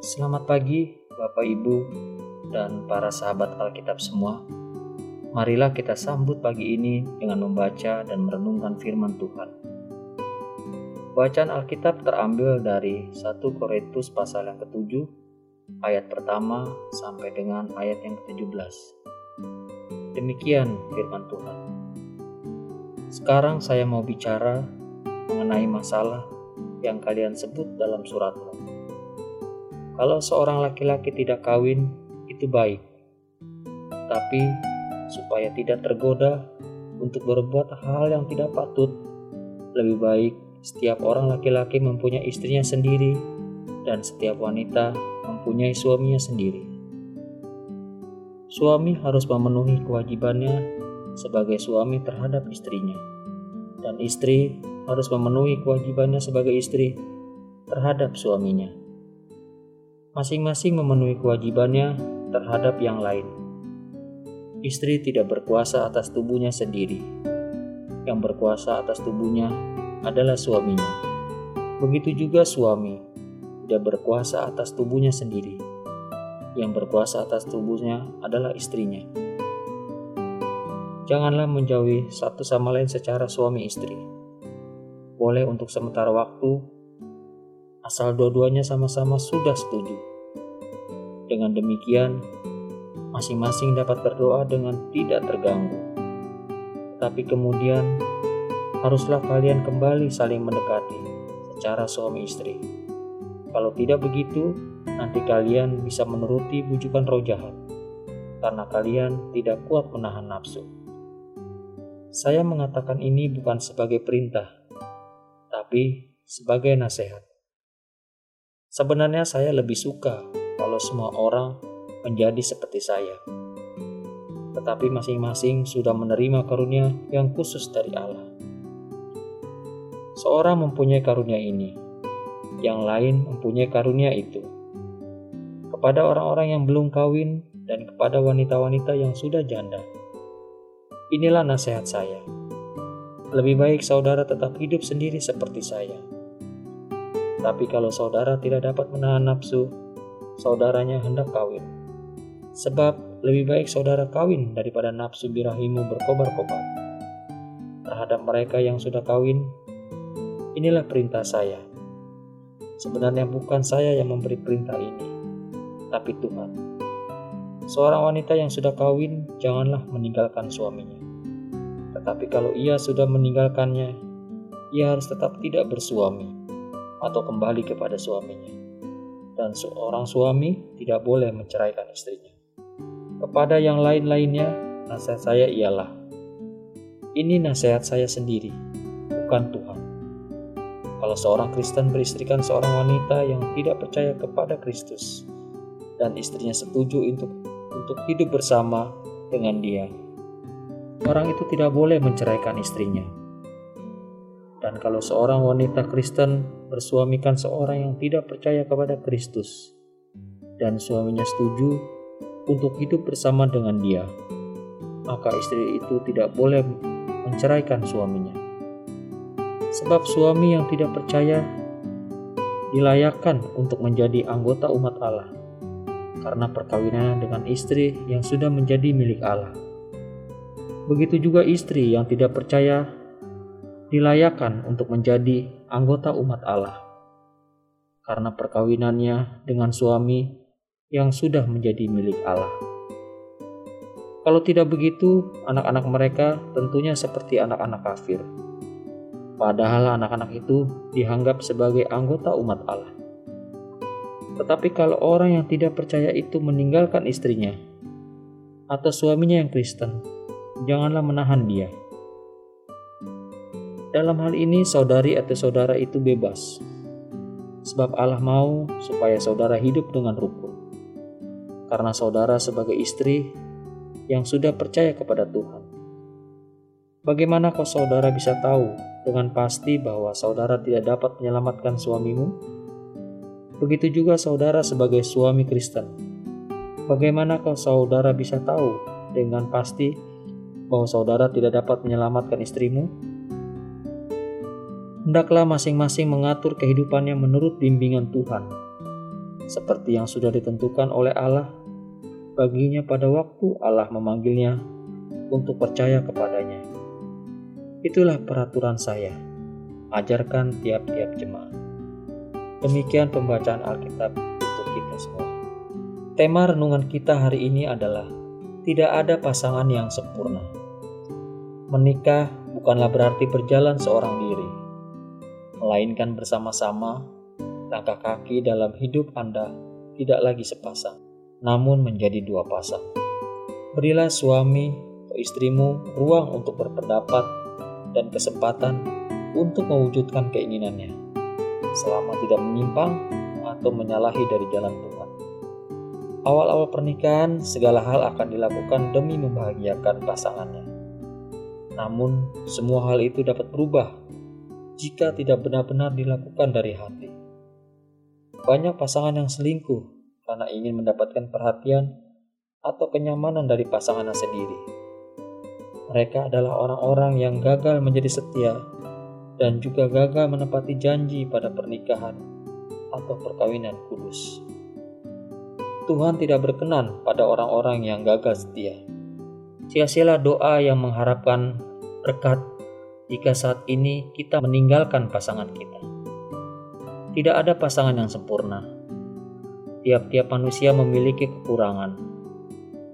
Selamat pagi, Bapak Ibu, dan para sahabat Alkitab semua. Marilah kita sambut pagi ini dengan membaca dan merenungkan firman Tuhan. Bacaan Alkitab terambil dari 1 Korintus pasal yang ke-7, ayat pertama sampai dengan ayat yang ke-17. Demikian firman Tuhan. Sekarang saya mau bicara mengenai masalah yang kalian sebut dalam suratmu. Kalau seorang laki-laki tidak kawin, itu baik. Tapi supaya tidak tergoda untuk berbuat hal yang tidak patut, lebih baik setiap orang laki-laki mempunyai istrinya sendiri dan setiap wanita mempunyai suaminya sendiri. Suami harus memenuhi kewajibannya sebagai suami terhadap istrinya, dan istri harus memenuhi kewajibannya sebagai istri terhadap suaminya. Masing-masing memenuhi kewajibannya terhadap yang lain. Istri tidak berkuasa atas tubuhnya sendiri. Yang berkuasa atas tubuhnya adalah suaminya. Begitu juga suami tidak berkuasa atas tubuhnya sendiri. Yang berkuasa atas tubuhnya adalah istrinya. Janganlah menjauhi satu sama lain secara suami istri boleh untuk sementara waktu, asal dua-duanya sama-sama sudah setuju. Dengan demikian, masing-masing dapat berdoa dengan tidak terganggu. Tapi kemudian, haruslah kalian kembali saling mendekati secara suami istri. Kalau tidak begitu, nanti kalian bisa menuruti bujukan roh jahat, karena kalian tidak kuat menahan nafsu. Saya mengatakan ini bukan sebagai perintah, tapi sebagai nasihat. Sebenarnya saya lebih suka kalau semua orang menjadi seperti saya. Tetapi masing-masing sudah menerima karunia yang khusus dari Allah. Seorang mempunyai karunia ini, yang lain mempunyai karunia itu. Kepada orang-orang yang belum kawin dan kepada wanita-wanita yang sudah janda. Inilah nasihat saya lebih baik saudara tetap hidup sendiri seperti saya. Tapi kalau saudara tidak dapat menahan nafsu, saudaranya hendak kawin. Sebab lebih baik saudara kawin daripada nafsu birahimu berkobar-kobar. Terhadap mereka yang sudah kawin, inilah perintah saya. Sebenarnya bukan saya yang memberi perintah ini, tapi Tuhan. Seorang wanita yang sudah kawin, janganlah meninggalkan suaminya tetapi kalau ia sudah meninggalkannya, ia harus tetap tidak bersuami atau kembali kepada suaminya. Dan seorang suami tidak boleh menceraikan istrinya. Kepada yang lain-lainnya, nasihat saya ialah, ini nasihat saya sendiri, bukan Tuhan. Kalau seorang Kristen beristrikan seorang wanita yang tidak percaya kepada Kristus, dan istrinya setuju untuk untuk hidup bersama dengan dia, orang itu tidak boleh menceraikan istrinya. Dan kalau seorang wanita Kristen bersuamikan seorang yang tidak percaya kepada Kristus, dan suaminya setuju untuk hidup bersama dengan dia, maka istri itu tidak boleh menceraikan suaminya. Sebab suami yang tidak percaya dilayakkan untuk menjadi anggota umat Allah karena perkawinan dengan istri yang sudah menjadi milik Allah. Begitu juga istri yang tidak percaya dilayakan untuk menjadi anggota umat Allah karena perkawinannya dengan suami yang sudah menjadi milik Allah. Kalau tidak begitu, anak-anak mereka tentunya seperti anak-anak kafir. Padahal anak-anak itu dianggap sebagai anggota umat Allah. Tetapi kalau orang yang tidak percaya itu meninggalkan istrinya atau suaminya yang Kristen, janganlah menahan dia. Dalam hal ini, saudari atau saudara itu bebas, sebab Allah mau supaya saudara hidup dengan rukun. Karena saudara sebagai istri yang sudah percaya kepada Tuhan. Bagaimana kau saudara bisa tahu dengan pasti bahwa saudara tidak dapat menyelamatkan suamimu? Begitu juga saudara sebagai suami Kristen. Bagaimana kau saudara bisa tahu dengan pasti bahwa saudara tidak dapat menyelamatkan istrimu? Hendaklah masing-masing mengatur kehidupannya menurut bimbingan Tuhan. seperti yang sudah ditentukan oleh Allah baginya pada waktu Allah memanggilnya untuk percaya kepadanya. Itulah peraturan saya. Ajarkan tiap-tiap jemaat. Demikian pembacaan Alkitab untuk kita semua. Tema renungan kita hari ini adalah tidak ada pasangan yang sempurna. Menikah bukanlah berarti berjalan seorang diri, melainkan bersama-sama langkah kaki dalam hidup Anda tidak lagi sepasang, namun menjadi dua pasang. Berilah suami atau istrimu ruang untuk berpendapat dan kesempatan untuk mewujudkan keinginannya, selama tidak menyimpang atau menyalahi dari jalan Tuhan. Awal-awal pernikahan, segala hal akan dilakukan demi membahagiakan pasangannya. Namun, semua hal itu dapat berubah jika tidak benar-benar dilakukan dari hati. Banyak pasangan yang selingkuh karena ingin mendapatkan perhatian atau kenyamanan dari pasangannya sendiri. Mereka adalah orang-orang yang gagal menjadi setia dan juga gagal menepati janji pada pernikahan atau perkawinan kudus. Tuhan tidak berkenan pada orang-orang yang gagal setia. Sia-sialah doa yang mengharapkan berkat jika saat ini kita meninggalkan pasangan kita. Tidak ada pasangan yang sempurna. Tiap-tiap manusia memiliki kekurangan,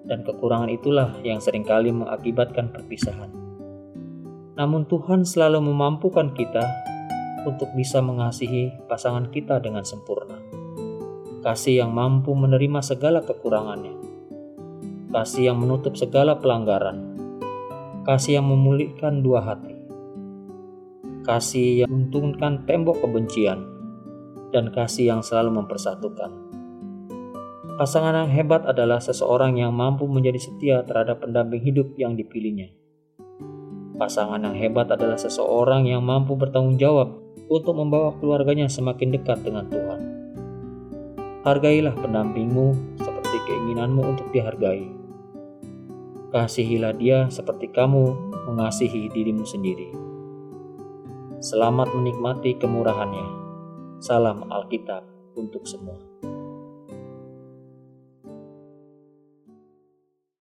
dan kekurangan itulah yang sering kali mengakibatkan perpisahan. Namun, Tuhan selalu memampukan kita untuk bisa mengasihi pasangan kita dengan sempurna kasih yang mampu menerima segala kekurangannya, kasih yang menutup segala pelanggaran, kasih yang memulihkan dua hati, kasih yang menuntunkan tembok kebencian, dan kasih yang selalu mempersatukan. Pasangan yang hebat adalah seseorang yang mampu menjadi setia terhadap pendamping hidup yang dipilihnya. Pasangan yang hebat adalah seseorang yang mampu bertanggung jawab untuk membawa keluarganya semakin dekat dengan Tuhan. Hargailah pendampingmu seperti keinginanmu untuk dihargai. Kasihilah dia seperti kamu mengasihi dirimu sendiri. Selamat menikmati kemurahannya. Salam Alkitab untuk semua.